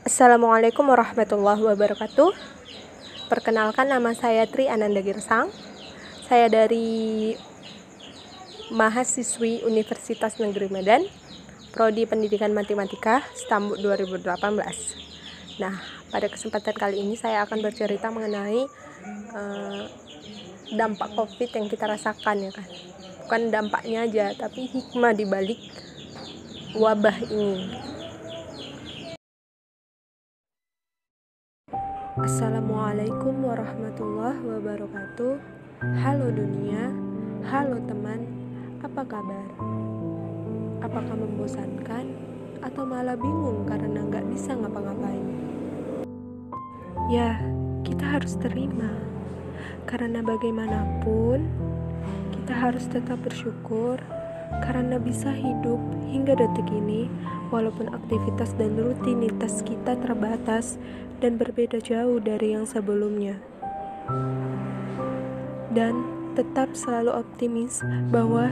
Assalamualaikum warahmatullahi wabarakatuh. Perkenalkan nama saya Tri Ananda Girsang. Saya dari mahasiswi Universitas Negeri Medan, Prodi Pendidikan Matematika, Stambuk 2018. Nah, pada kesempatan kali ini saya akan bercerita mengenai uh, dampak COVID yang kita rasakan ya kan. Bukan dampaknya aja, tapi hikmah di balik wabah ini. Assalamualaikum warahmatullahi wabarakatuh. Halo dunia, halo teman, apa kabar? Apakah membosankan atau malah bingung karena nggak bisa ngapa-ngapain? Ya, kita harus terima, karena bagaimanapun kita harus tetap bersyukur karena bisa hidup hingga detik ini walaupun aktivitas dan rutinitas kita terbatas dan berbeda jauh dari yang sebelumnya. Dan tetap selalu optimis bahwa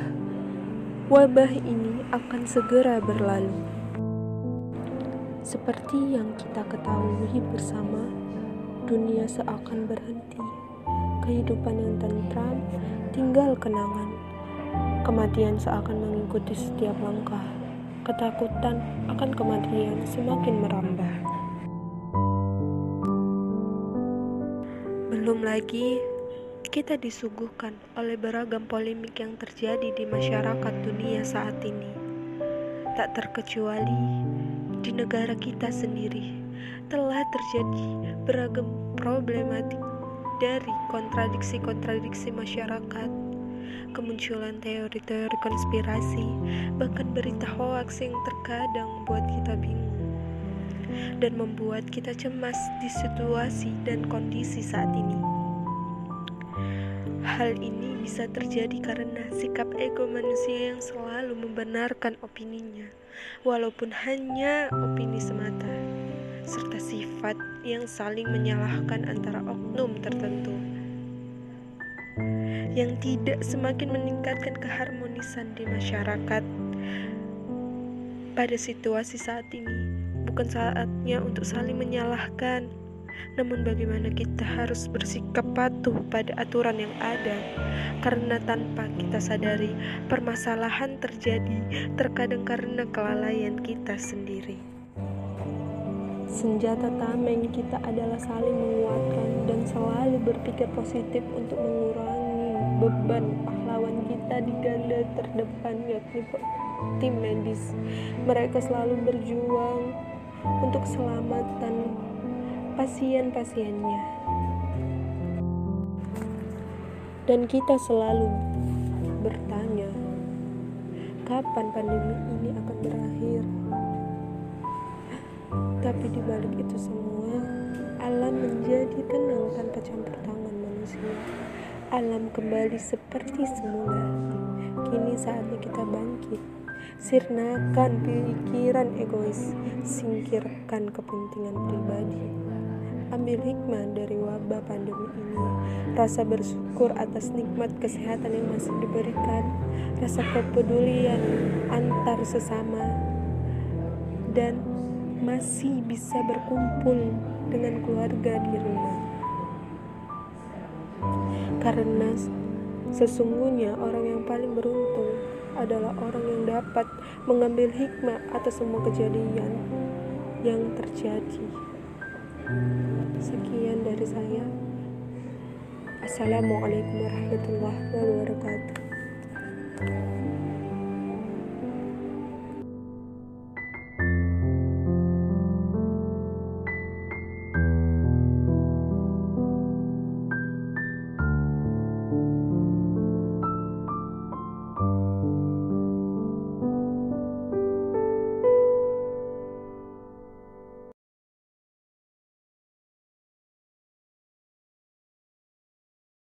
wabah ini akan segera berlalu. Seperti yang kita ketahui bersama, dunia seakan berhenti. Kehidupan yang tentram tinggal kenangan. Kematian seakan mengikuti setiap langkah. Ketakutan akan kematian semakin merambah. Belum lagi kita disuguhkan oleh beragam polemik yang terjadi di masyarakat dunia saat ini. Tak terkecuali di negara kita sendiri telah terjadi beragam problematik dari kontradiksi-kontradiksi masyarakat, kemunculan teori-teori konspirasi, bahkan berita hoaks yang terkadang buat kita bingung dan membuat kita cemas di situasi dan kondisi saat ini. Hal ini bisa terjadi karena sikap ego manusia yang selalu membenarkan opininya, walaupun hanya opini semata, serta sifat yang saling menyalahkan antara oknum tertentu yang tidak semakin meningkatkan keharmonisan di masyarakat. Pada situasi saat ini, bukan saatnya untuk saling menyalahkan. Namun bagaimana kita harus bersikap patuh pada aturan yang ada Karena tanpa kita sadari permasalahan terjadi terkadang karena kelalaian kita sendiri Senjata tameng kita adalah saling menguatkan dan selalu berpikir positif untuk mengurangi beban pahlawan kita di ganda terdepan yakni tim medis. Mereka selalu berjuang untuk keselamatan pasien-pasiennya. Dan kita selalu bertanya, kapan pandemi ini akan berakhir? Tapi di balik itu semua, alam menjadi tenang tanpa campur tangan manusia. Alam kembali seperti semula. Kini saatnya kita bangkit Sirnakan pikiran egois, singkirkan kepentingan pribadi. Ambil hikmah dari wabah pandemi ini, rasa bersyukur atas nikmat kesehatan yang masih diberikan, rasa kepedulian antar sesama, dan masih bisa berkumpul dengan keluarga di rumah. Karena sesungguhnya orang yang paling beruntung adalah orang yang dapat mengambil hikmah atas semua kejadian yang terjadi. Sekian dari saya. Assalamualaikum warahmatullahi wabarakatuh.